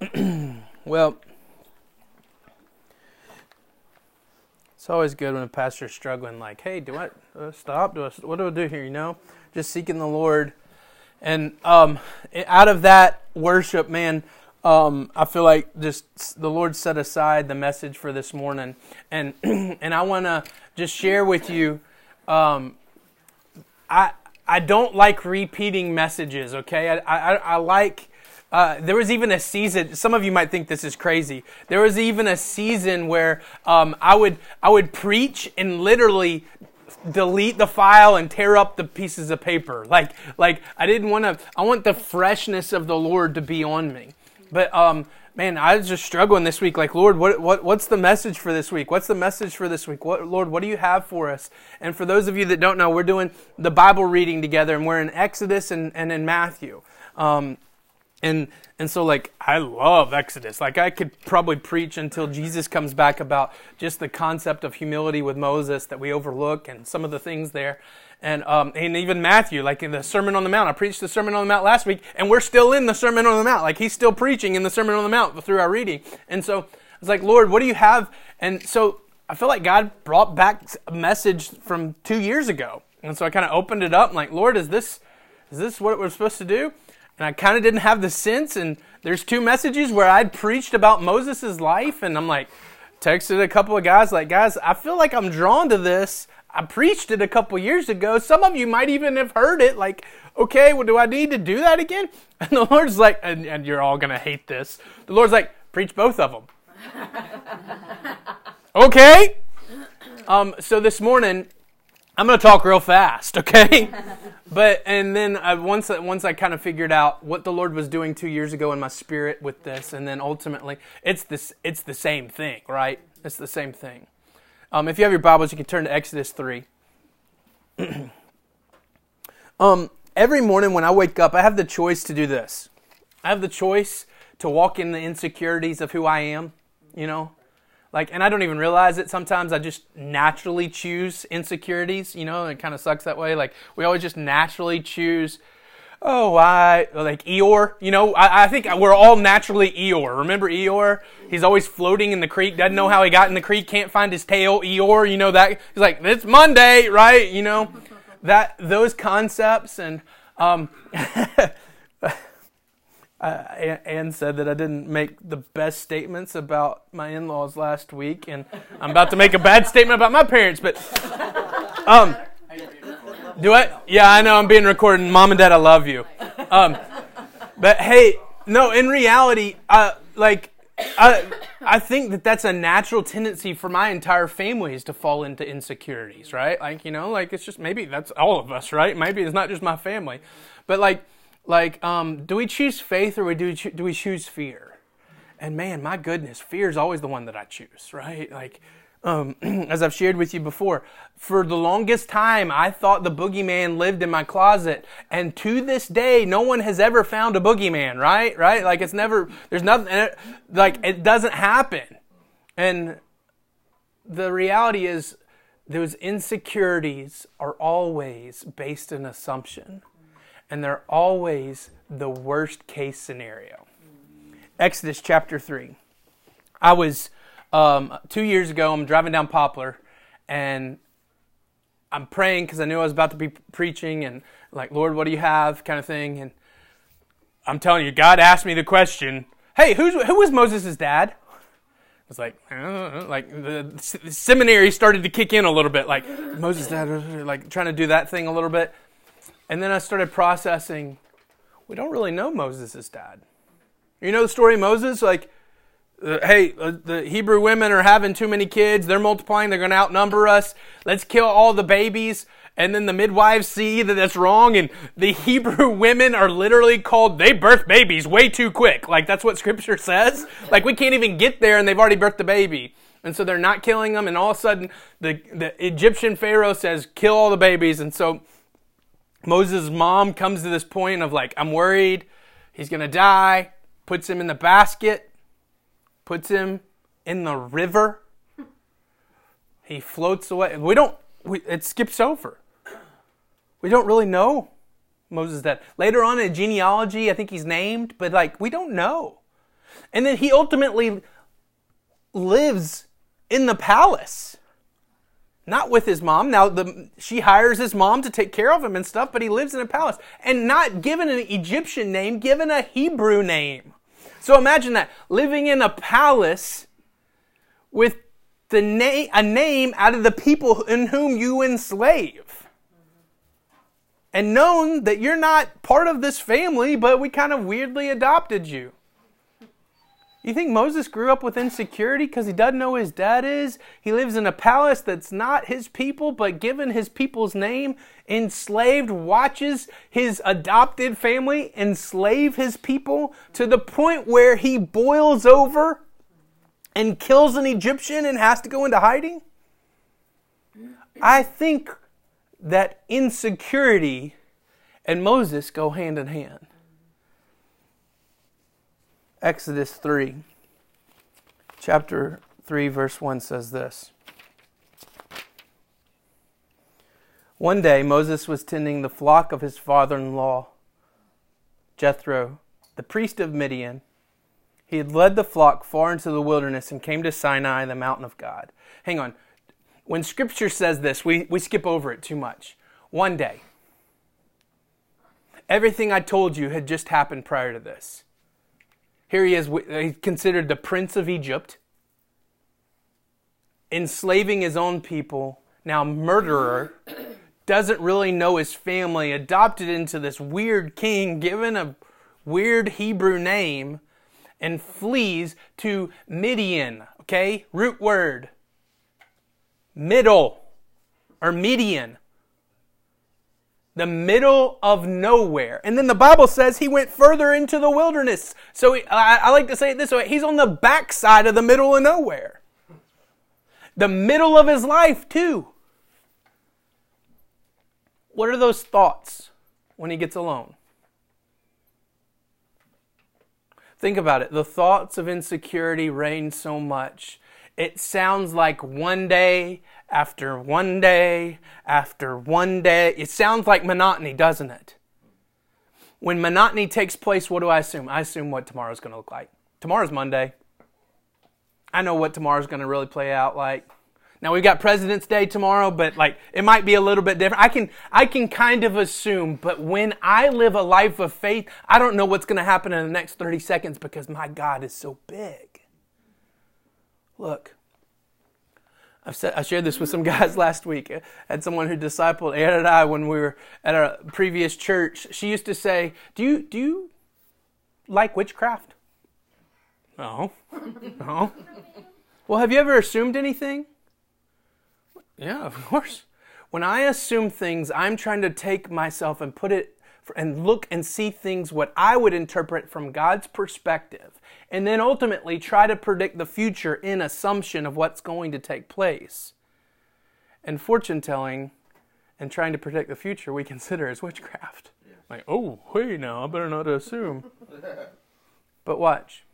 well, it's always good when a pastor's struggling, like, hey, do I stop? Do I, what do I do here? You know, just seeking the Lord. And um, out of that worship, man, um, I feel like just the Lord set aside the message for this morning, and and I want to just share with you. Um, I I don't like repeating messages. Okay, I I, I like. Uh, there was even a season. Some of you might think this is crazy. There was even a season where um, I would I would preach and literally delete the file and tear up the pieces of paper. Like like I didn't want to. I want the freshness of the Lord to be on me. But um, man, I was just struggling this week. Like, Lord, what, what what's the message for this week? What's the message for this week? What, Lord, what do you have for us? And for those of you that don't know, we're doing the Bible reading together, and we're in Exodus and, and in Matthew. Um, and and so like I love Exodus. Like I could probably preach until Jesus comes back about just the concept of humility with Moses that we overlook and some of the things there and um, and even Matthew, like in the Sermon on the Mount. I preached the Sermon on the Mount last week, and we're still in the Sermon on the Mount. Like he's still preaching in the Sermon on the Mount through our reading. And so I was like, Lord, what do you have? And so I feel like God brought back a message from two years ago. And so I kind of opened it up, and like, Lord, is this is this what we're supposed to do? And I kind of didn't have the sense. And there's two messages where I'd preached about Moses' life, and I'm like, texted a couple of guys, like, guys, I feel like I'm drawn to this. I preached it a couple years ago. Some of you might even have heard it. Like, okay, well, do I need to do that again? And the Lord's like, and, and you're all going to hate this. The Lord's like, preach both of them. okay? Um, so this morning, I'm going to talk real fast, okay? But and then I, once once I kind of figured out what the Lord was doing two years ago in my spirit with this, and then ultimately, it's this it's the same thing, right? It's the same thing. Um, if you have your Bibles, you can turn to Exodus 3. um, every morning when I wake up, I have the choice to do this. I have the choice to walk in the insecurities of who I am, you know? Like, and I don't even realize it. Sometimes I just naturally choose insecurities, you know? It kind of sucks that way. Like, we always just naturally choose oh, I like Eeyore. You know, I, I, think we're all naturally Eeyore. Remember Eeyore? He's always floating in the creek. Doesn't know how he got in the creek. Can't find his tail. Eeyore. You know that? He's like, it's Monday, right? You know, that those concepts and. Um, uh, Anne said that I didn't make the best statements about my in-laws last week, and I'm about to make a bad statement about my parents. But um, do I? Yeah, I know I'm being recorded. Mom and Dad, I love you. Um, but hey, no, in reality, uh, like, I, I think that that's a natural tendency for my entire family is to fall into insecurities, right? Like, you know, like it's just maybe that's all of us, right? Maybe it's not just my family, but like, like, um, do we choose faith or do we, do we choose fear? And man, my goodness, fear is always the one that I choose, right? Like, um, as I've shared with you before, for the longest time, I thought the boogeyman lived in my closet. And to this day, no one has ever found a boogeyman, right? Right? Like it's never, there's nothing, like it doesn't happen. And the reality is, those insecurities are always based in assumption. And they're always the worst case scenario. Exodus chapter 3. I was um, two years ago, I'm driving down Poplar, and I'm praying because I knew I was about to be preaching, and like, Lord, what do you have, kind of thing. And I'm telling you, God asked me the question, "Hey, who's who was Moses' dad?" I was like, like the, the seminary started to kick in a little bit, like Moses' dad, like trying to do that thing a little bit, and then I started processing. We don't really know Moses' dad. You know the story of Moses, like uh, hey, uh, the Hebrew women are having too many kids. They're multiplying. They're going to outnumber us. Let's kill all the babies. And then the midwives see that that's wrong. And the Hebrew women are literally called, they birth babies way too quick. Like that's what scripture says. Like we can't even get there and they've already birthed the baby. And so they're not killing them. And all of a sudden the, the Egyptian Pharaoh says, kill all the babies. And so Moses' mom comes to this point of like, I'm worried. He's to die. Puts him in the basket puts him in the river. He floats away. We don't, we, it skips over. We don't really know Moses that. Later on in genealogy, I think he's named, but like, we don't know. And then he ultimately lives in the palace. Not with his mom. Now the she hires his mom to take care of him and stuff, but he lives in a palace and not given an Egyptian name, given a Hebrew name. So imagine that living in a palace with the name a name out of the people in whom you enslave. And known that you're not part of this family, but we kind of weirdly adopted you. You think Moses grew up with insecurity because he doesn't know his dad is? He lives in a palace that's not his people, but given his people's name, enslaved, watches his adopted family enslave his people to the point where he boils over and kills an Egyptian and has to go into hiding? I think that insecurity and Moses go hand in hand. Exodus 3, chapter 3, verse 1 says this. One day Moses was tending the flock of his father in law, Jethro, the priest of Midian. He had led the flock far into the wilderness and came to Sinai, the mountain of God. Hang on. When scripture says this, we, we skip over it too much. One day. Everything I told you had just happened prior to this. Here he is, uh, he's considered the prince of Egypt, enslaving his own people, now murderer, doesn't really know his family, adopted into this weird king, given a weird Hebrew name, and flees to Midian, okay? Root word. Middle, or Midian the middle of nowhere. And then the Bible says he went further into the wilderness. So he, I, I, like to say it this way he's on the backside of the middle of nowhere. The middle of his life, too. What are those thoughts when he gets alone? Think about it. The thoughts of insecurity reign so much. It sounds like one day after one day after one day. It sounds like monotony, doesn't it? When monotony takes place, what do I assume? I assume what tomorrow's going to look like. Tomorrow's Monday. I know what tomorrow's going to really play out like. Now we've got President's Day tomorrow, but like it might be a little bit different. I can I can kind of assume, but when I live a life of faith, I don't know what's going to happen in the next 30 seconds because my God is so big. Look, I've said, I shared this with some guys last week. I had someone who discipled Ed and I when we were at our previous church. She used to say, "Do you do you like witchcraft?" No, no. Well, have you ever assumed anything? Yeah, of course. When I assume things, I'm trying to take myself and put it and look and see things what I would interpret from God's perspective, and then ultimately try to predict the future in assumption of what's going to take place. And fortune telling and trying to predict the future we consider as witchcraft. Yes. Like, oh, hey, now I better not assume. but watch.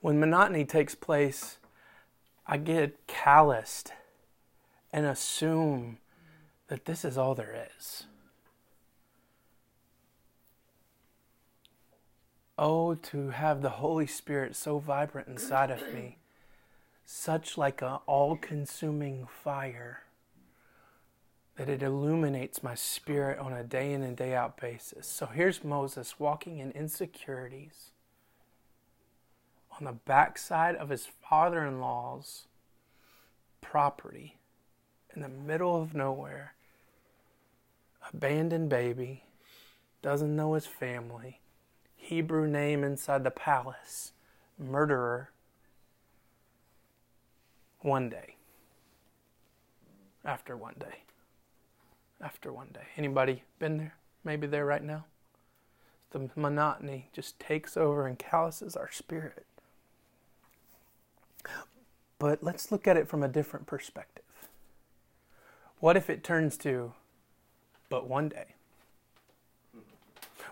When monotony takes place, I get calloused and assume that this is all there is. Oh, to have the Holy Spirit so vibrant inside of me, such like an all consuming fire that it illuminates my spirit on a day in and day out basis. So here's Moses walking in insecurities on the backside of his father in law's property in the middle of nowhere, abandoned baby, doesn't know his family Hebrew name inside the palace, murderer, one day. After one day. After one day. Anybody been there? Maybe there right now? The monotony just takes over and calluses our spirit. But let's look at it from a different perspective. What if it turns to, but one day?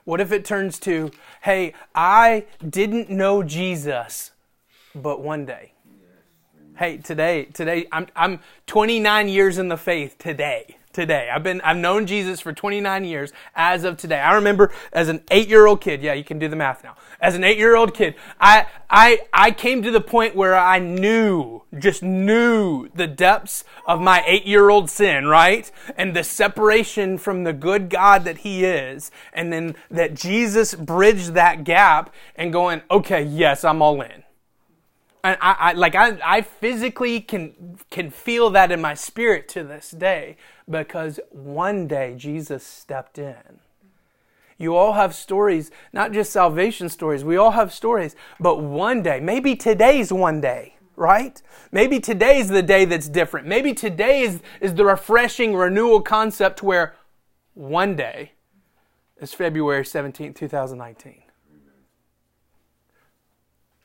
What if it turns to, hey, I didn't know Jesus, but one day. Hey, today, today, I'm, I'm 29 years in the faith today. Today. I've been I've known Jesus for 29 years as of today. I remember as an 8-year-old kid, yeah, you can do the math now. As an 8-year-old kid, I I I came to the point where I knew, just knew the depths of my 8-year-old sin, right? And the separation from the good God that he is, and then that Jesus bridged that gap and going, "Okay, yes, I'm all in." And I, I, like I, I physically can can feel that in my spirit to this day because one day Jesus stepped in. You all have stories, not just salvation stories. We all have stories, but one day, maybe today's one day, right? Maybe today's the day that's different. Maybe today is, is the refreshing renewal concept where one day is February 17th, 2019.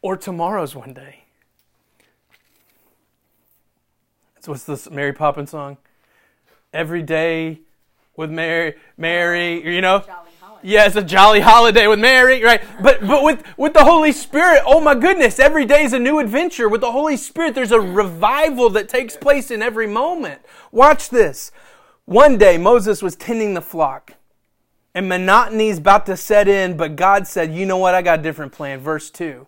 Or tomorrow's one day. So what's this Mary Poppins song? Every day with Mary, Mary, oh, you know? Yeah, it's a jolly holiday with Mary, right? But but with with the Holy Spirit, oh my goodness, every day is a new adventure. With the Holy Spirit, there's a revival that takes place in every moment. Watch this. One day Moses was tending the flock. And monotony is about to set in, but God said, "You know what? I got a different plan." Verse 2.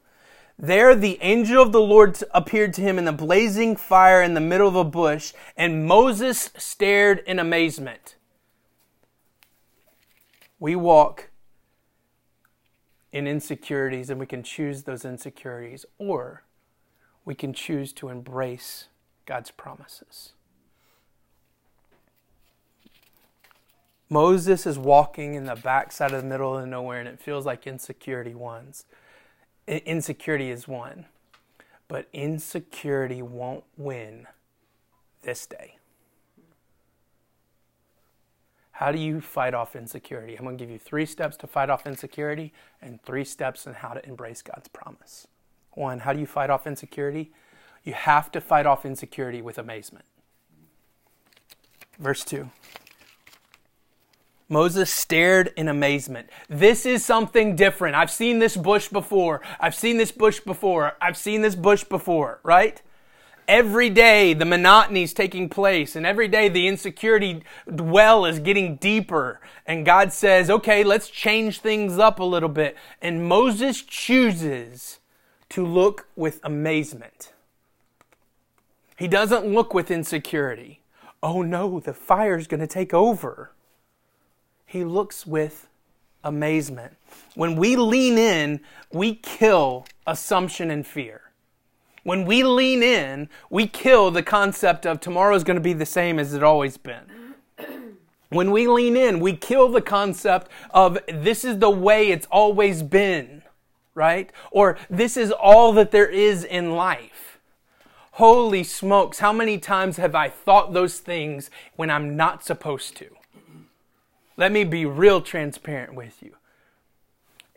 There the angel of the Lord appeared to him in the blazing fire in the middle of a bush, and Moses stared in amazement. We walk in insecurities, and we can choose those insecurities, or we can choose to embrace God's promises. Moses is walking in the backside of the middle of nowhere, and it feels like insecurity wins insecurity is one, but insecurity won't win this day. How do you fight off insecurity? I'm going to give you three steps to fight off insecurity and three steps on how to embrace God's promise. One, how do you fight off insecurity? You have to fight off insecurity with amazement. Verse 2. Moses stared in amazement. This is something different. I've seen this bush before. I've seen this bush before. I've seen this bush before, right? Every day the monotony is taking place, and every day the insecurity well is getting deeper. And God says, okay, let's change things up a little bit. And Moses chooses to look with amazement. He doesn't look with insecurity. Oh no, the fire's going to take over he looks with amazement. When we lean in, we kill assumption and fear. When we lean in, we kill the concept of tomorrow is going to be the same as it always been. When we lean in, we kill the concept of this is the way it's always been, right? Or this is all that there is in life. Holy smokes, how many times have I thought those things when I'm not supposed to? Let me be real transparent with you.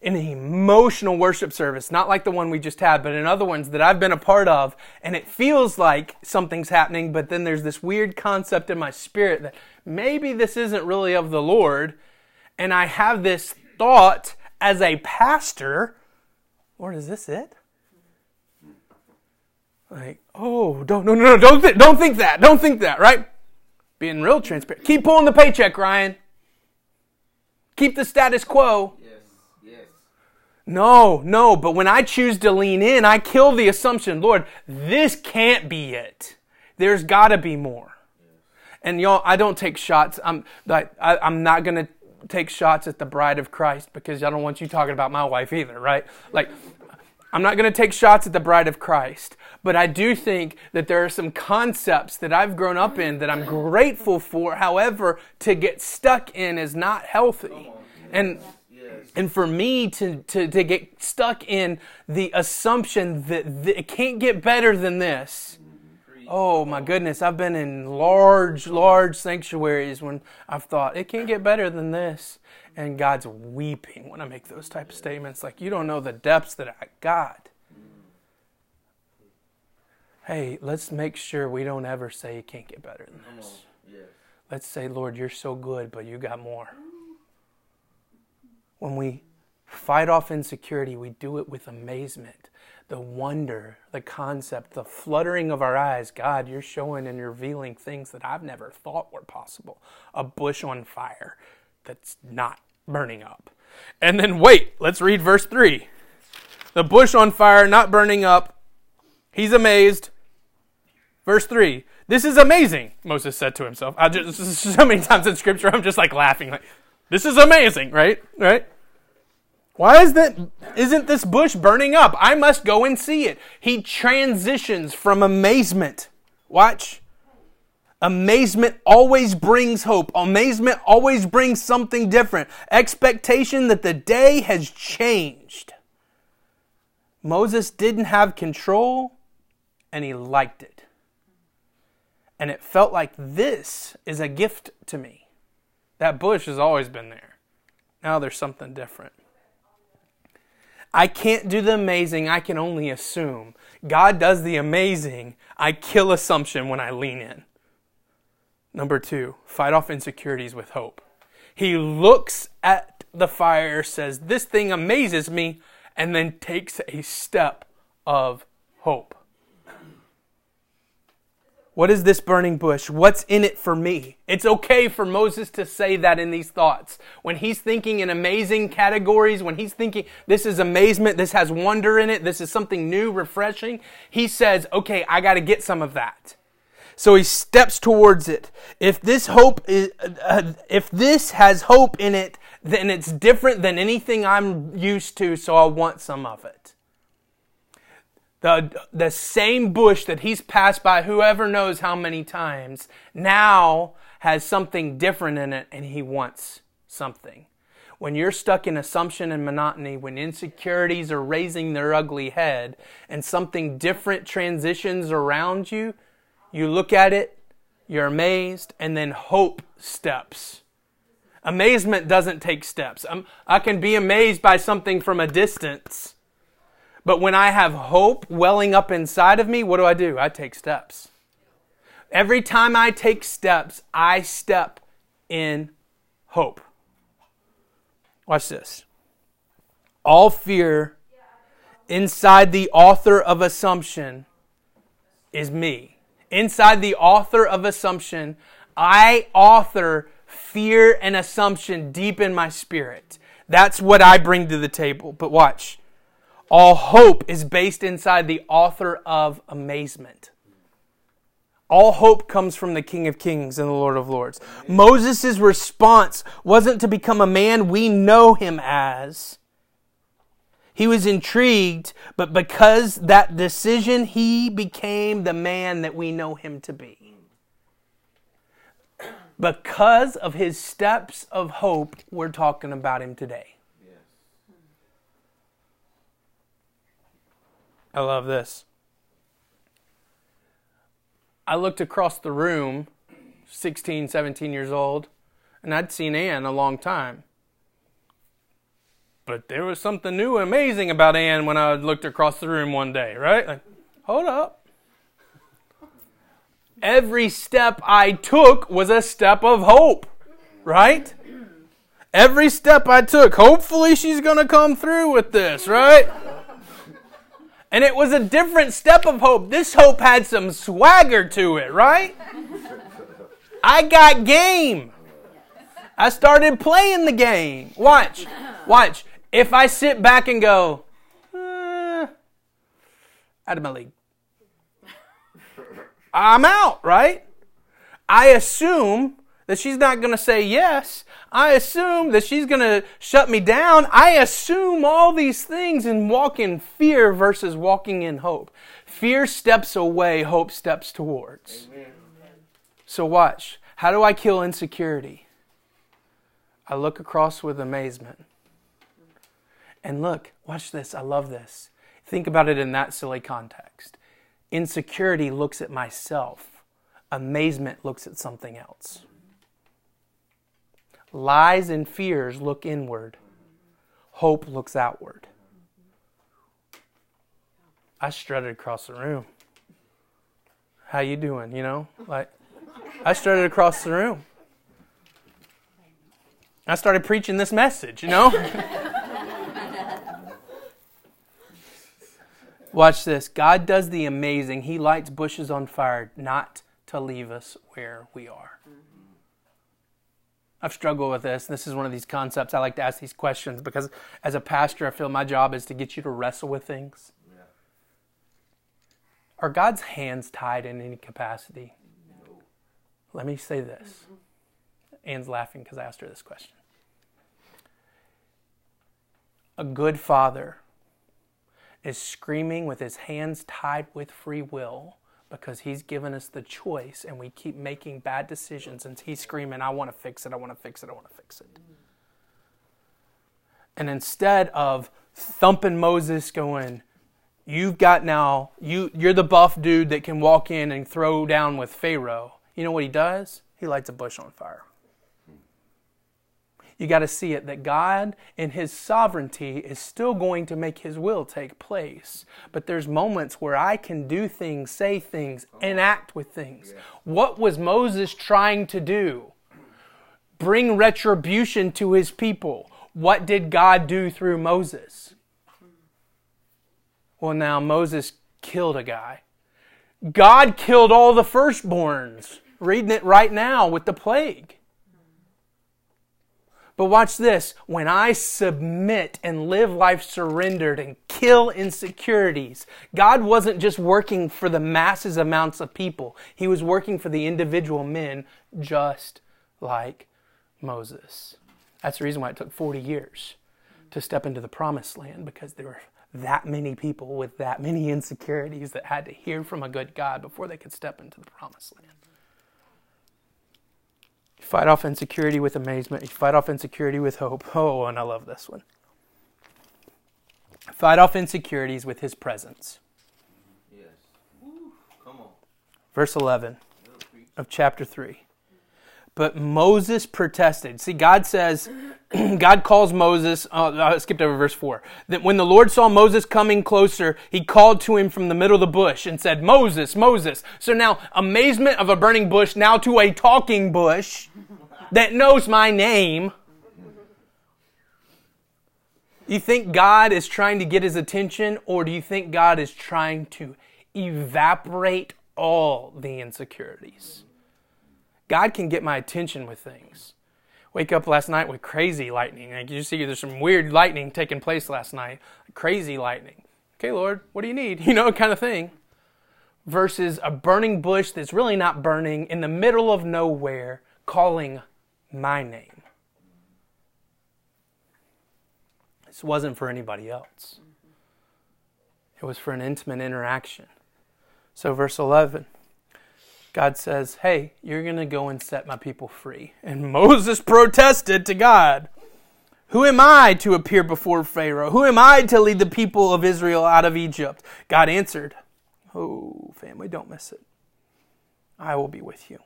In an emotional worship service, not like the one we just had, but in other ones that I've been a part of, and it feels like something's happening, but then there's this weird concept in my spirit that maybe this isn't really of the Lord, and I have this thought as a pastor, Lord, is this it? Like, oh, don't, no, no, no, don't, th- don't think that, don't think that, right? Being real transparent. Keep pulling the paycheck, Ryan. Keep the status quo. Yes, yes. No, no, but when I choose to lean in, I kill the assumption, Lord, this can't be it. There's got to be more. And y'all, I don't take shots. I'm like, I, I'm not going to take shots at the bride of Christ because I don't want you talking about my wife either, right? Like, I'm not going to take shots at the bride of Christ, but I do think that there are some concepts that I've grown up in that I'm grateful for. However, to get stuck in is not healthy. And and for me to, to, to get stuck in the assumption that, that it can't get better than this. Oh my goodness, I've been in large, large sanctuaries when I've thought it can't get better than this. And God's weeping when I make those type of statements. Like, you don't know the depths that I got hey, let's make sure we don't ever say it can't get better than this. Yes. Let's say, Lord, you're so good, but you got more. When we fight off insecurity, we do it with amazement, the wonder, the concept, the fluttering of our eyes. God, you're showing and revealing things that I've never thought were possible. A bush on fire that's not burning up. And then wait, let's read verse 3. The bush on fire, not burning up. He's amazed. Verse 3. This is amazing, Moses said to himself. I just so many times in scripture I'm just like laughing like this is amazing, right? Right? Why is that isn't this bush burning up? I must go and see it. He transitions from amazement. Watch. Amazement always brings hope. Amazement always brings something different. Expectation that the day has changed. Moses didn't have control and he liked it. And it felt like this is a gift to me. That bush has always been there. Now there's something different. I can't do the amazing, I can only assume. God does the amazing. I kill assumption when I lean in. Number two, fight off insecurities with hope. He looks at the fire, says, This thing amazes me, and then takes a step of hope. What is this burning bush? What's in it for me? It's okay for Moses to say that in these thoughts. When he's thinking in amazing categories, when he's thinking this is amazement, this has wonder in it, this is something new, refreshing, he says, okay, I got to get some of that. So he steps towards it. If this hope is, uh, if this has hope in it, then it's different than anything I'm used to, so I want some of it. The, the same bush that he's passed by whoever knows how many times now has something different in it and he wants something. When you're stuck in assumption and monotony, when insecurities are raising their ugly head and something different transitions around you, you look at it, you're amazed, and then hope steps. Amazement doesn't take steps. I'm, I can be amazed by something from a distance but when I have hope welling up inside of me, what do I do? I take steps. Every time I take steps, I step in hope. Watch this. All fear inside the author of assumption is me. Inside the author of assumption, I author fear and assumption deep in my spirit. That's what I bring to the table. But watch. All hope is based inside the author of amazement. All hope comes from the King of Kings and the Lord of Lords. Moses' response wasn't to become a man we know him as. He was intrigued, but because that decision, he became the man that we know him to be. Because of his steps of hope, we're talking about him today. I love this. I looked across the room, 16, 17 years old, and I'd seen Anne a long time. But there was something new and amazing about Anne when I looked across the room one day, right? Like, hold up. Every step I took was a step of hope, right? Every step I took, hopefully she's going to come through with this, right? And it was a different step of hope. This hope had some swagger to it, right? I got game. I started playing the game. Watch. Watch. If I sit back and go, eh, out of my league, I'm out, right? I assume that she's not going to say yes. I assume that she's going to shut me down. I assume all these things and walk in fear versus walking in hope. Fear steps away, hope steps towards. Amen. So, watch. How do I kill insecurity? I look across with amazement. And look, watch this. I love this. Think about it in that silly context. Insecurity looks at myself, amazement looks at something else. Lies and fears look inward, hope looks outward. I strutted across the room. How you doing, you know? Like I strutted across the room. I started preaching this message, you know? Watch this. God does the amazing. He lights bushes on fire not to leave us where we are. I've struggled with this. This is one of these concepts I like to ask these questions because as a pastor, I feel my job is to get you to wrestle with things. Yeah. Are God's hands tied in any capacity? No. Let me say this. Anne's laughing because I asked her this question. A good father is screaming with his hands tied with free will because he's given us the choice and we keep making bad decisions and he's screaming, I want to fix it, I want to fix it, I want to fix it. And instead of thumping Moses going, You've got now, you, you're the buff dude that can walk in and throw down with Pharaoh. You know what he does? He lights a bush on fire. You got to see it that God, in His sovereignty, is still going to make His will take place. But there's moments where I can do things, say things, and act with things. What was Moses trying to do? Bring retribution to his people. What did God do through Moses? Well, now Moses killed a guy. God killed all the firstborns. Reading it right now with the plague. But watch this. When I submit and live life surrendered and kill insecurities, God wasn't just working for the masses amounts of people. He was working for the individual men just like Moses. That's the reason why it took 40 years to step into the promised land because there were that many people with that many insecurities that had to hear from a good God before they could step into the promised land. Fight off insecurity with amazement. You fight off insecurity with hope. Oh, and I love this one. Fight off insecurities with his presence. Yes. Come on. Verse 11 of chapter 3. But Moses protested. See, God says, God calls Moses, uh, I skipped over verse 4, that when the Lord saw Moses coming closer, he called to him from the middle of the bush and said, Moses, Moses. So now, amazement of a burning bush, now to a talking bush that knows my name. You think God is trying to get his attention, or do you think God is trying to evaporate all the insecurities? God can get my attention with things. Wake up last night with crazy lightning. Like you see, there's some weird lightning taking place last night. Crazy lightning. Okay, Lord, what do you need? You know, kind of thing. Versus a burning bush that's really not burning in the middle of nowhere, calling my name. This wasn't for anybody else. It was for an intimate interaction. So, verse 11 God says, Hey, you're going to go and set my people free. And Moses protested to God. Who am I to appear before Pharaoh? Who am I to lead the people of Israel out of Egypt? God answered, Oh, family, don't miss it. I will be with you.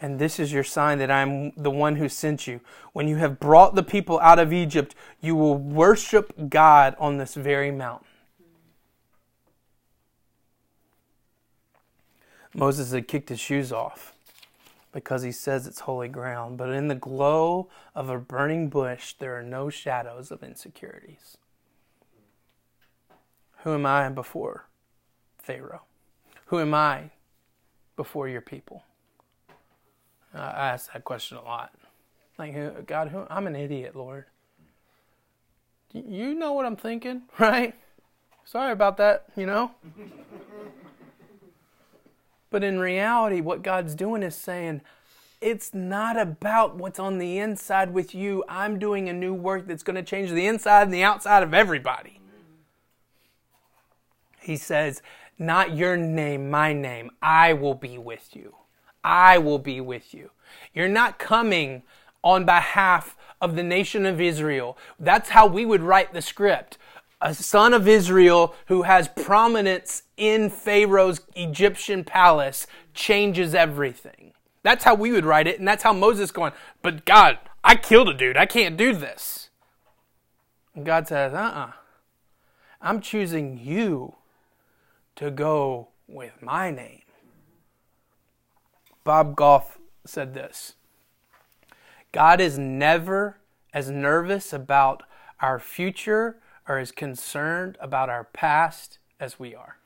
And this is your sign that I am the one who sent you. When you have brought the people out of Egypt, you will worship God on this very mountain. Moses had kicked his shoes off because he says it's holy ground. But in the glow of a burning bush, there are no shadows of insecurities. Who am I before Pharaoh? Who am I before your people? I ask that question a lot. Like, God, who, I'm an idiot, Lord. You know what I'm thinking, right? Sorry about that, you know? But in reality, what God's doing is saying, it's not about what's on the inside with you. I'm doing a new work that's going to change the inside and the outside of everybody. He says, Not your name, my name. I will be with you. I will be with you. You're not coming on behalf of the nation of Israel. That's how we would write the script a son of Israel who has prominence in Pharaoh's Egyptian palace changes everything. That's how we would write it, and that's how Moses going, but God, I killed a dude. I can't do this. And God says, uh uh-uh. uh. i am choosing you to go with my name. Bob Goff said this God is never as nervous about our future are as concerned about our past as we are.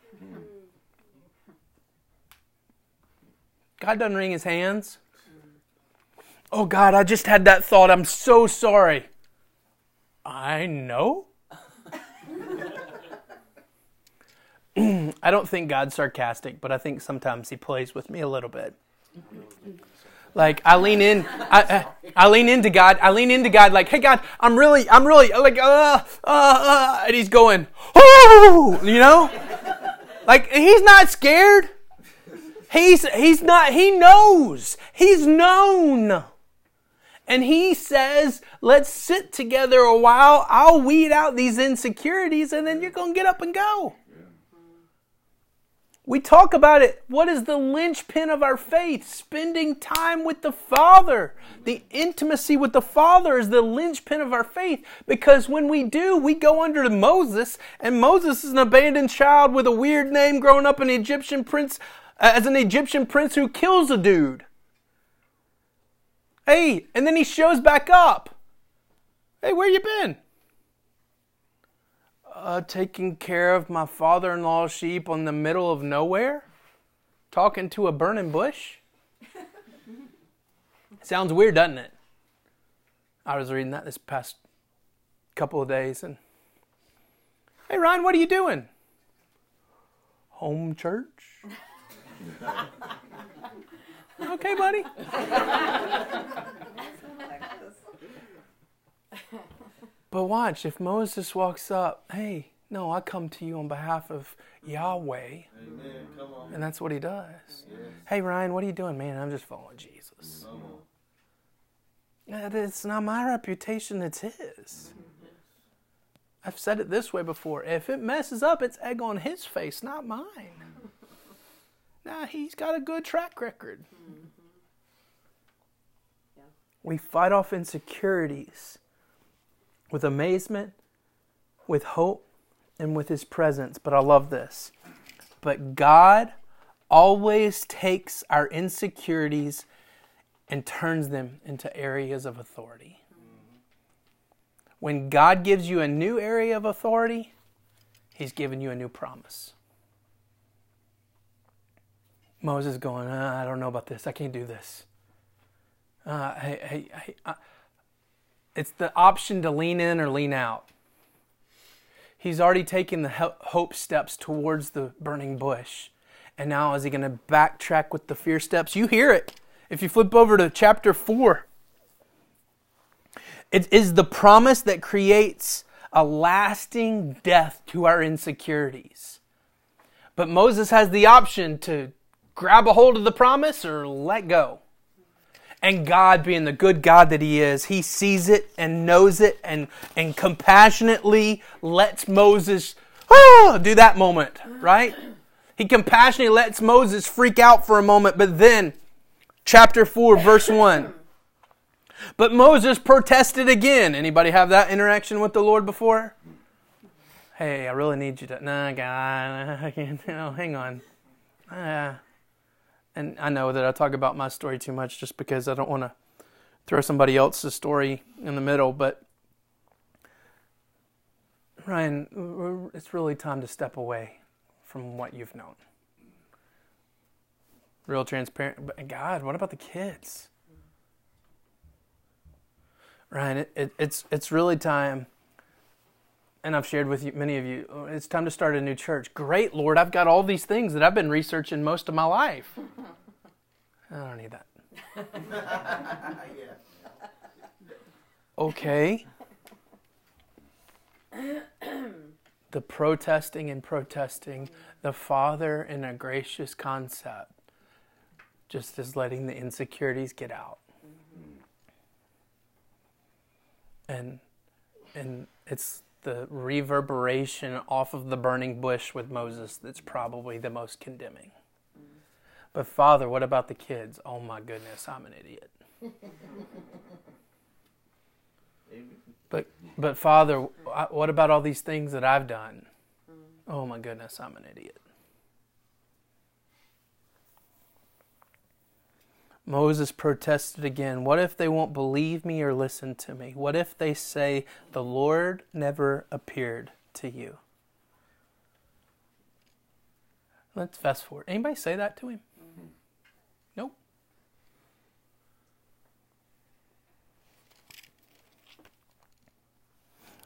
God doesn't wring his hands. Oh, God, I just had that thought. I'm so sorry. I know. I don't think God's sarcastic, but I think sometimes he plays with me a little bit. Like I lean in, I, I, lean into God. I lean into God. Like, hey God, I'm really, I'm really like, uh, uh, uh, and He's going, oh, you know, like He's not scared. He's He's not. He knows. He's known. And he says, let's sit together a while. I'll weed out these insecurities and then you're going to get up and go. We talk about it. What is the linchpin of our faith? Spending time with the Father. The intimacy with the Father is the linchpin of our faith because when we do, we go under Moses, and Moses is an abandoned child with a weird name growing up an Egyptian prince, uh, as an Egyptian prince who kills a dude. Hey, and then he shows back up. Hey, where you been? Uh, taking care of my father in law's sheep on the middle of nowhere? Talking to a burning bush? Sounds weird, doesn't it? I was reading that this past couple of days and Hey Ryan, what are you doing? Home church. okay, buddy. But watch, if Moses walks up, hey, no, I come to you on behalf of Yahweh. And that's what he does. Yes. Hey, Ryan, what are you doing? Man, I'm just following Jesus. It's not my reputation, it's his. I've said it this way before. If it messes up, it's egg on his face, not mine. Now, he's got a good track record. We fight off insecurities with amazement, with hope, and with His presence. But I love this. But God always takes our insecurities and turns them into areas of authority. When God gives you a new area of authority, He's given you a new promise. Moses going, uh, I don't know about this. I can't do this. Uh, hey, hey, uh, it's the option to lean in or lean out. He's already taken the hope steps towards the burning bush. And now is he going to backtrack with the fear steps? You hear it. If you flip over to chapter 4, it is the promise that creates a lasting death to our insecurities. But Moses has the option to grab a hold of the promise or let go. And God, being the good God that He is, He sees it and knows it and, and compassionately lets Moses oh, do that moment, right? He compassionately lets Moses freak out for a moment, but then, chapter 4, verse 1. But Moses protested again. Anybody have that interaction with the Lord before? Hey, I really need you to. Nah, God, I can't. No, hang on. Uh, and I know that I talk about my story too much just because I don't want to throw somebody else's story in the middle, but Ryan, it's really time to step away from what you've known. Real transparent. But God, what about the kids? Ryan, it, it, it's it's really time and I've shared with you, many of you, oh, it's time to start a new church. Great, Lord, I've got all these things that I've been researching most of my life. I don't need that. Okay. the protesting and protesting, the Father in a gracious concept, just as letting the insecurities get out. Mm-hmm. And and it's the reverberation off of the burning bush with Moses that's probably the most condemning. But Father, what about the kids? Oh my goodness, I'm an idiot. but but Father, what about all these things that I've done? Mm. Oh my goodness, I'm an idiot. Moses protested again. What if they won't believe me or listen to me? What if they say, The Lord never appeared to you? Let's fast forward. Anybody say that to him? Mm-hmm. Nope.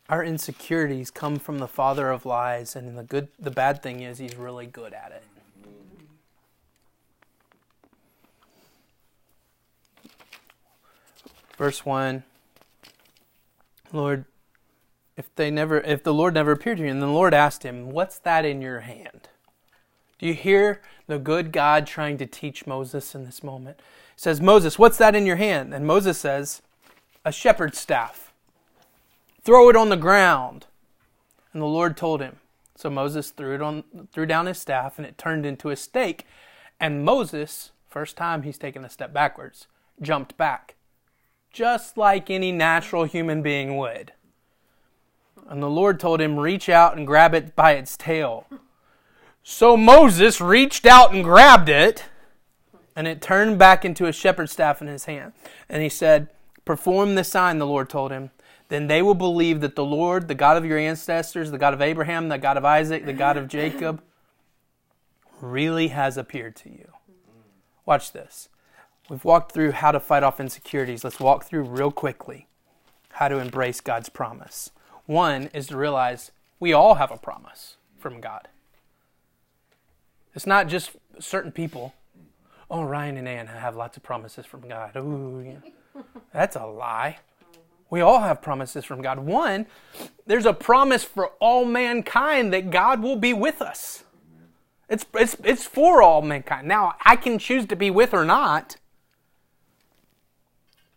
Our insecurities come from the father of lies, and the good the bad thing is he's really good at it. Verse 1 Lord, if they never if the Lord never appeared to you, and the Lord asked him, What's that in your hand? Do you hear the good God trying to teach Moses in this moment? He says, Moses, what's that in your hand? And Moses says, A shepherd's staff. Throw it on the ground. And the Lord told him. So Moses threw it on threw down his staff and it turned into a stake. And Moses, first time he's taken a step backwards, jumped back just like any natural human being would. And the Lord told him, Reach out and grab it by its tail. So Moses reached out and grabbed it, and it turned back into a shepherd's staff in his hand. And he said, Perform the sign, the Lord told him. Then they will believe that the Lord, the God of your ancestors, the God of Abraham, the God of Isaac, the God of Jacob, really has appeared to you. Watch this. We've walked through how to fight off insecurities. Let's walk through real quickly how to embrace God's promise. One is to realize we all have a promise from God. It's not just certain people. Oh, Ryan and Ann have lots of promises from God. Ooh, yeah. that's a lie. We all have promises from God. One, there's a promise for all mankind that God will be with us. It's, it's, it's for all mankind. Now, I can choose to be with or not,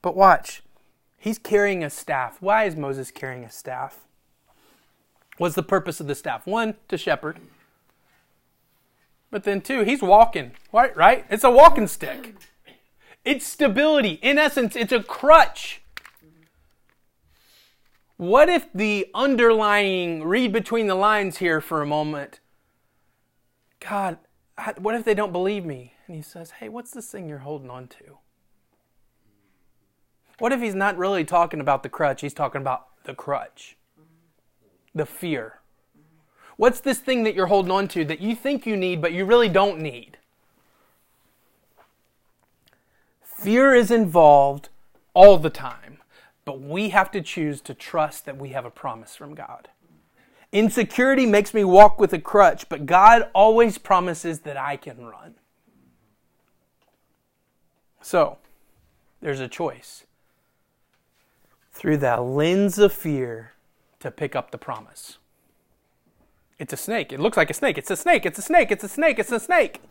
but watch, he's carrying a staff. Why is Moses carrying a staff? What's the purpose of the staff? One, to shepherd. But then two, he's walking, right? Right? It's a walking stick. It's stability. In essence, it's a crutch. What if the underlying, read between the lines here for a moment. God, what if they don't believe me? And he says, Hey, what's this thing you're holding on to? What if he's not really talking about the crutch? He's talking about the crutch, the fear. What's this thing that you're holding on to that you think you need, but you really don't need? Fear is involved all the time, but we have to choose to trust that we have a promise from God. Insecurity makes me walk with a crutch, but God always promises that I can run. So, there's a choice through that lens of fear to pick up the promise. It's a snake. It looks like a snake. It's a snake. It's a snake. It's a snake. It's a snake.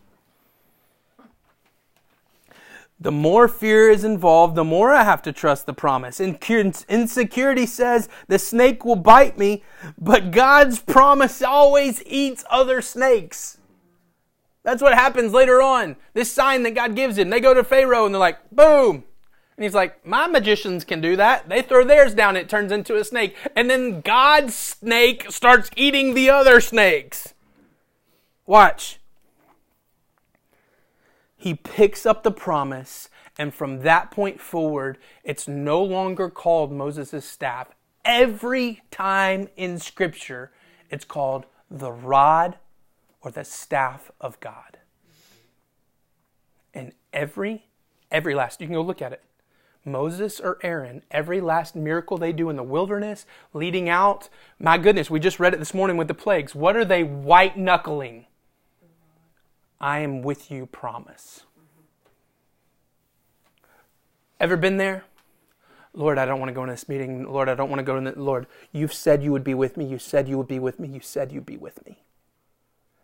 The more fear is involved, the more I have to trust the promise. Insecurity says the snake will bite me, but God's promise always eats other snakes. That's what happens later on. This sign that God gives him. They go to Pharaoh and they're like, boom, and he's like, My magicians can do that. They throw theirs down, it turns into a snake. And then God's snake starts eating the other snakes. Watch. He picks up the promise, and from that point forward, it's no longer called Moses' staff. Every time in Scripture, it's called the rod or the staff of God. And every, every last, you can go look at it. Moses or Aaron, every last miracle they do in the wilderness, leading out, my goodness, we just read it this morning with the plagues. What are they white knuckling? I am with you, promise. Ever been there? Lord, I don't want to go in this meeting. Lord, I don't want to go in the Lord, you've said you would be with me. You said you would be with me. You said you'd be with me.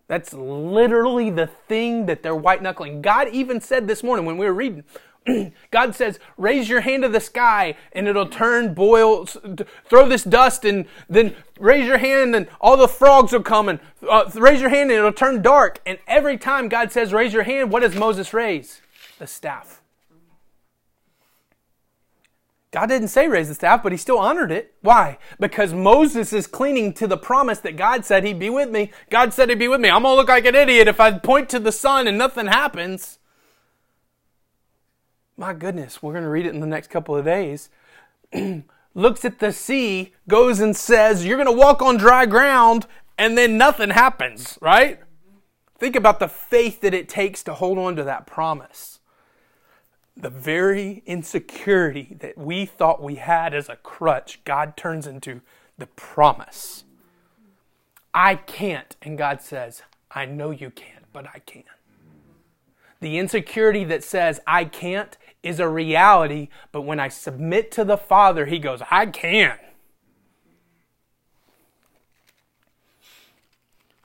That's literally the thing that they're white knuckling. God even said this morning when we were reading, God says, raise your hand to the sky and it'll turn boil, throw this dust and then raise your hand and all the frogs will come and uh, raise your hand and it'll turn dark. And every time God says, raise your hand, what does Moses raise? The staff. God didn't say raise the staff, but he still honored it. Why? Because Moses is clinging to the promise that God said he'd be with me. God said he'd be with me. I'm going to look like an idiot if I point to the sun and nothing happens. My goodness, we're going to read it in the next couple of days. looks at the sea, goes and says, You're going to walk on dry ground, and then nothing happens, right? Think about the faith that it takes to hold on to that promise. The very insecurity that we thought we had as a crutch, God turns into the promise. I can't. And God says, I know you can't, but I can. The insecurity that says, I can't, is a reality, but when I submit to the Father, He goes, I can.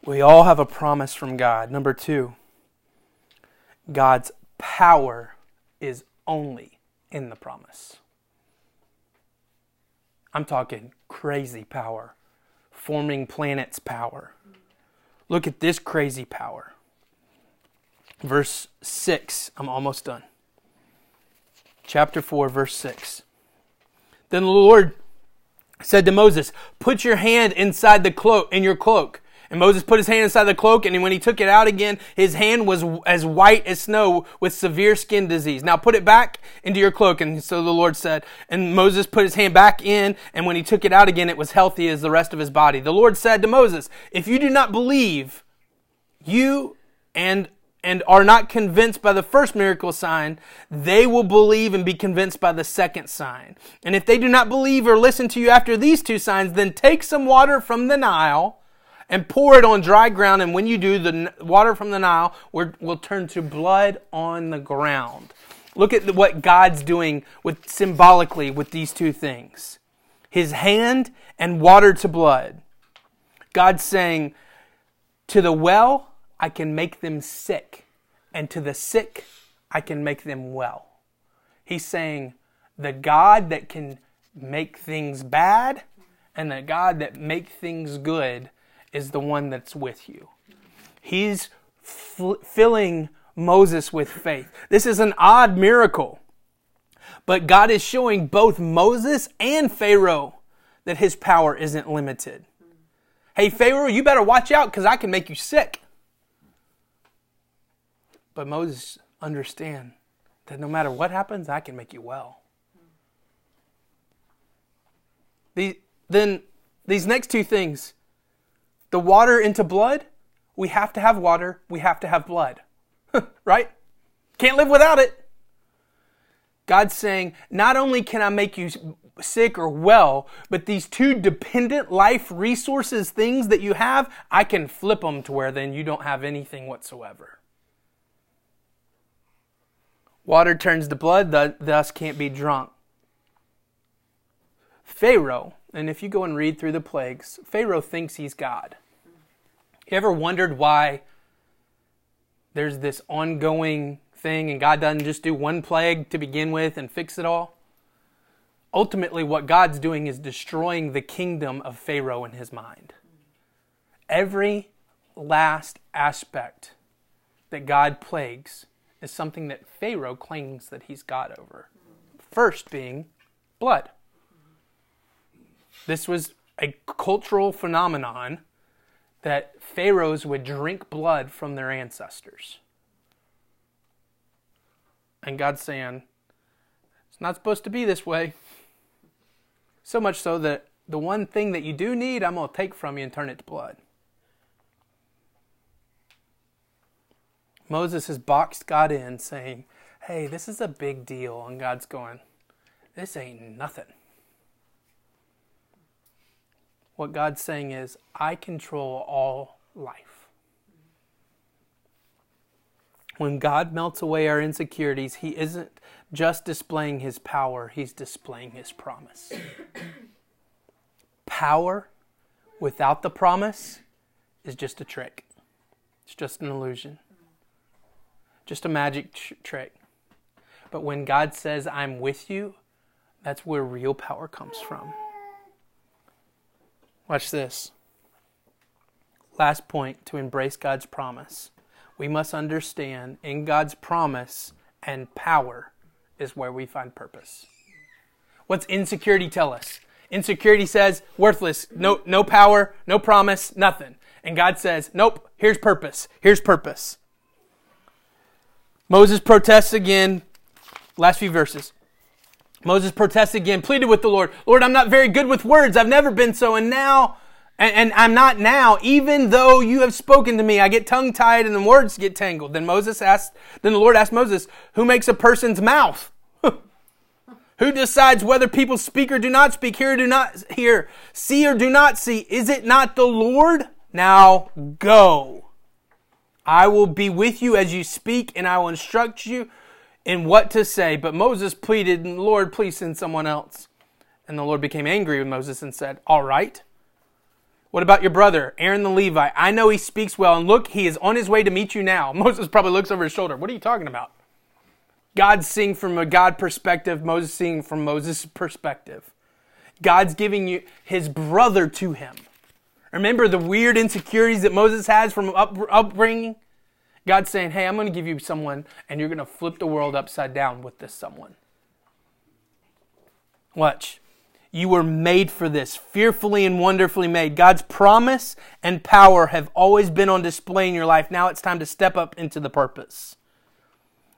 We all have a promise from God. Number two, God's power is only in the promise. I'm talking crazy power, forming planets power. Look at this crazy power. Verse 6, I'm almost done chapter 4, verse 6. Then the Lord said to Moses, Put your hand inside the cloak, in your cloak. And Moses put his hand inside the cloak, and when he took it out again, his hand was as white as snow with severe skin disease. Now put it back into your cloak. And so the Lord said, and Moses put his hand back in, and when he took it out again, it was healthy as the rest of his body. The Lord said to Moses, If you do not believe, you and and are not convinced by the first miracle sign, they will believe and be convinced by the second sign. And if they do not believe or listen to you after these two signs, then take some water from the Nile and pour it on dry ground. And when you do, the water from the Nile will turn to blood on the ground. Look at what God's doing with symbolically with these two things. His hand and water to blood. God's saying, to the well, I can make them sick, and to the sick, I can make them well. He's saying, the God that can make things bad and the God that make things good is the one that's with you. He's filling Moses with faith. This is an odd miracle. But God is showing both Moses and Pharaoh that his power isn't limited. Hey, Pharaoh, you better watch out because I can make you sick. But Moses understand that no matter what happens, I can make you well. The, then these next two things, the water into blood, we have to have water, we have to have blood. right? Can't live without it. God's saying, not only can I make you sick or well, but these two dependent life resources, things that you have, I can flip them to where then you don't have anything whatsoever. Water turns to blood, thus can't be drunk. Pharaoh, and if you go and read through the plagues, Pharaoh thinks he's God. You ever wondered why there's this ongoing thing and God doesn't just do one plague to begin with and fix it all? Ultimately, what God's doing is destroying the kingdom of Pharaoh in his mind. Every last aspect that God plagues is something that Pharaoh claims that he's got over. First being blood. This was a cultural phenomenon that pharaohs would drink blood from their ancestors. And God's saying, it's not supposed to be this way. So much so that the one thing that you do need, I'm going to take from you and turn it to blood. Moses has boxed God in, saying, Hey, this is a big deal. And God's going, This ain't nothing. What God's saying is, I control all life. When God melts away our insecurities, He isn't just displaying His power, He's displaying His promise. power without the promise is just a trick, it's just an illusion just a magic tr- trick. But when God says, I'm with you, that's where real power comes from. Watch this. Last point to embrace God's promise. We must understand in God's promise and power is where we find purpose. What's insecurity tell us? Insecurity says worthless, no, no power, no promise, nothing. And God says, nope, here's purpose, here's purpose. Moses protests again. Last few verses. Moses protests again, pleaded with the Lord, Lord, I'm not very good with words. I've never been so. And now, and, and I'm not now, even though you have spoken to me, I get tongue tied and the words get tangled. Then Moses asked, then the Lord asked Moses, who makes a person's mouth? Who decides whether people speak or do not speak, hear or do not hear, see or do not see? Is it not the Lord? Now go. I will be with you as you speak, and I will instruct you in what to say. But Moses pleaded, Lord, please send someone else. And the Lord became angry with Moses and said, All right. What about your brother, Aaron the Levite? I know he speaks well, and look, he is on his way to meet you now. Moses probably looks over his shoulder. What are you talking about? God seeing from a God perspective, Moses seeing from Moses' perspective. God's giving you his brother to him. Remember the weird insecurities that Moses has from up, upbringing? God's saying, hey, I'm going to give you someone, and you're going to flip the world upside down with this someone. Watch. You were made for this, fearfully and wonderfully made. God's promise and power have always been on display in your life. Now it's time to step up into the purpose.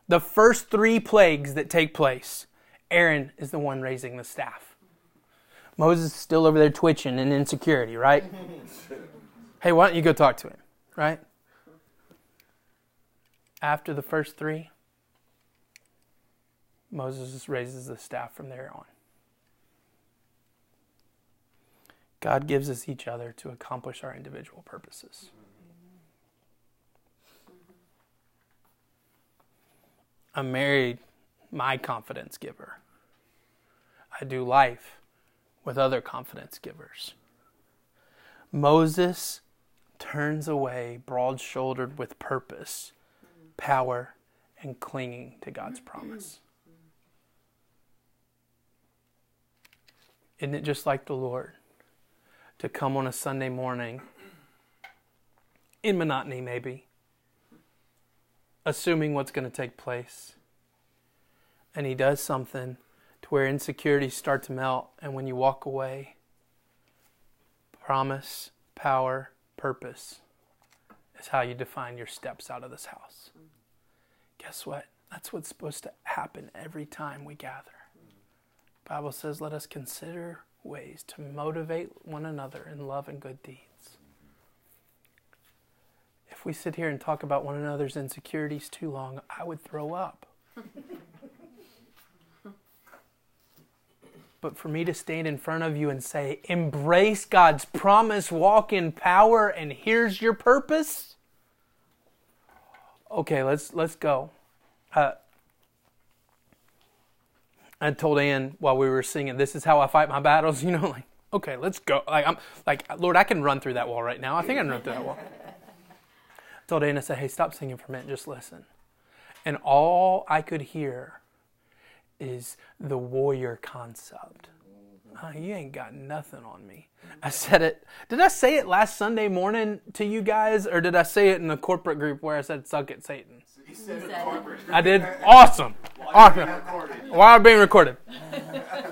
The first three plagues that take place, Aaron is the one raising the staff. Moses is still over there twitching in insecurity, right? hey, why don't you go talk to him, right? After the first three, Moses raises the staff from there on. God gives us each other to accomplish our individual purposes. I'm married, my confidence giver. I do life with other confidence givers. Moses turns away broad shouldered with purpose, power, and clinging to God's promise. Isn't it just like the Lord to come on a Sunday morning in monotony, maybe, assuming what's going to take place? And He does something where insecurities start to melt, and when you walk away, promise, power, purpose is how you define your steps out of this house. Guess what? That's what's supposed to happen every time we gather. Bible says, let us consider ways to motivate one another in love and good deeds. If we sit here and talk about one another's insecurities too long, I would throw up. but for me to stand in front of you and say, embrace God's promise, walk in power, and here's your purpose. Okay, let's let's go. Uh, I told Ann while we were singing, "This is how I fight my battles." You know, like, okay, let's go. Like I'm like, Lord, I can run through that wall right now. I think I can run through that wall. I told Ann, I said, "Hey, stop singing for a minute, just listen." And all I could hear is the warrior concept. Uh, you ain't got nothing on me. I said it. Did I say it last Sunday morning to you guys, or did I say it in the corporate group where I said "suck it, Satan"? You said it corporate. I did. Awesome. Awesome. While being recorded.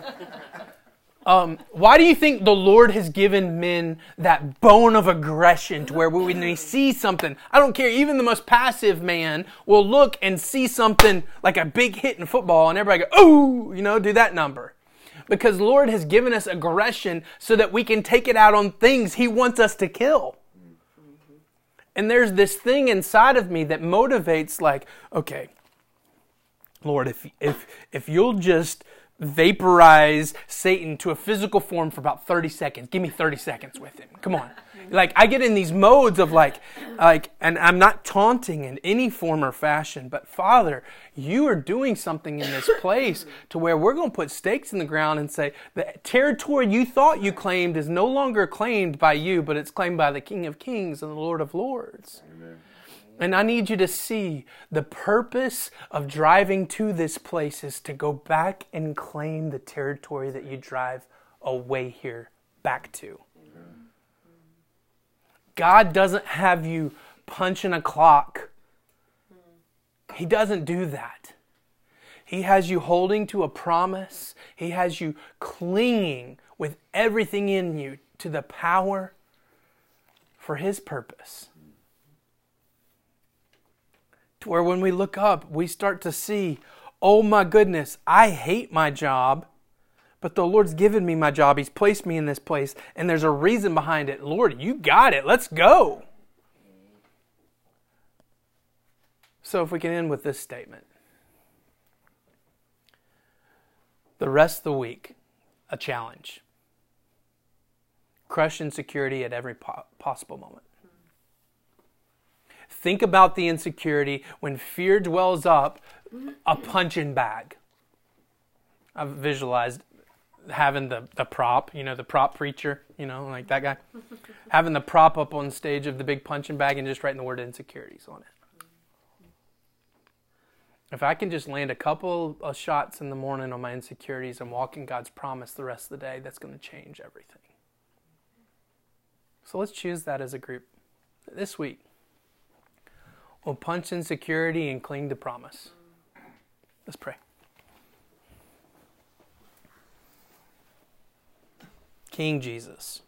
Um, why do you think the Lord has given men that bone of aggression to where when they see something, I don't care, even the most passive man will look and see something like a big hit in football and everybody go, oh, you know, do that number. Because Lord has given us aggression so that we can take it out on things He wants us to kill. And there's this thing inside of me that motivates, like, okay, Lord, if, if, if you'll just vaporize Satan to a physical form for about 30 seconds. Give me 30 seconds with him. Come on. Like I get in these modes of like like and I'm not taunting in any form or fashion, but Father, you are doing something in this place to where we're going to put stakes in the ground and say the territory you thought you claimed is no longer claimed by you, but it's claimed by the King of Kings and the Lord of Lords. And I need you to see the purpose of driving to this place is to go back and claim the territory that you drive away here back to. God doesn't have you punching a clock. He doesn't do that. He has you holding to a promise. He has you clinging with everything in you to the power for His purpose to where when we look up, we start to see oh my goodness, I hate my job, but the Lord's given me my job. He's placed me in this place, and there's a reason behind it. Lord, you got it. Let's go. So, if we can end with this statement the rest of the week, a challenge. Crush insecurity at every po- possible moment. Think about the insecurity when fear dwells up, a punching bag. I've visualized having the, the prop, you know, the prop preacher, you know, like that guy, having the prop up on stage of the big punching bag and just writing the word insecurities on it. If I can just land a couple of shots in the morning on my insecurities and walk in God's promise the rest of the day, that's going to change everything. So let's choose that as a group this week. We'll punch insecurity and cling to promise. Let's pray. King Jesus.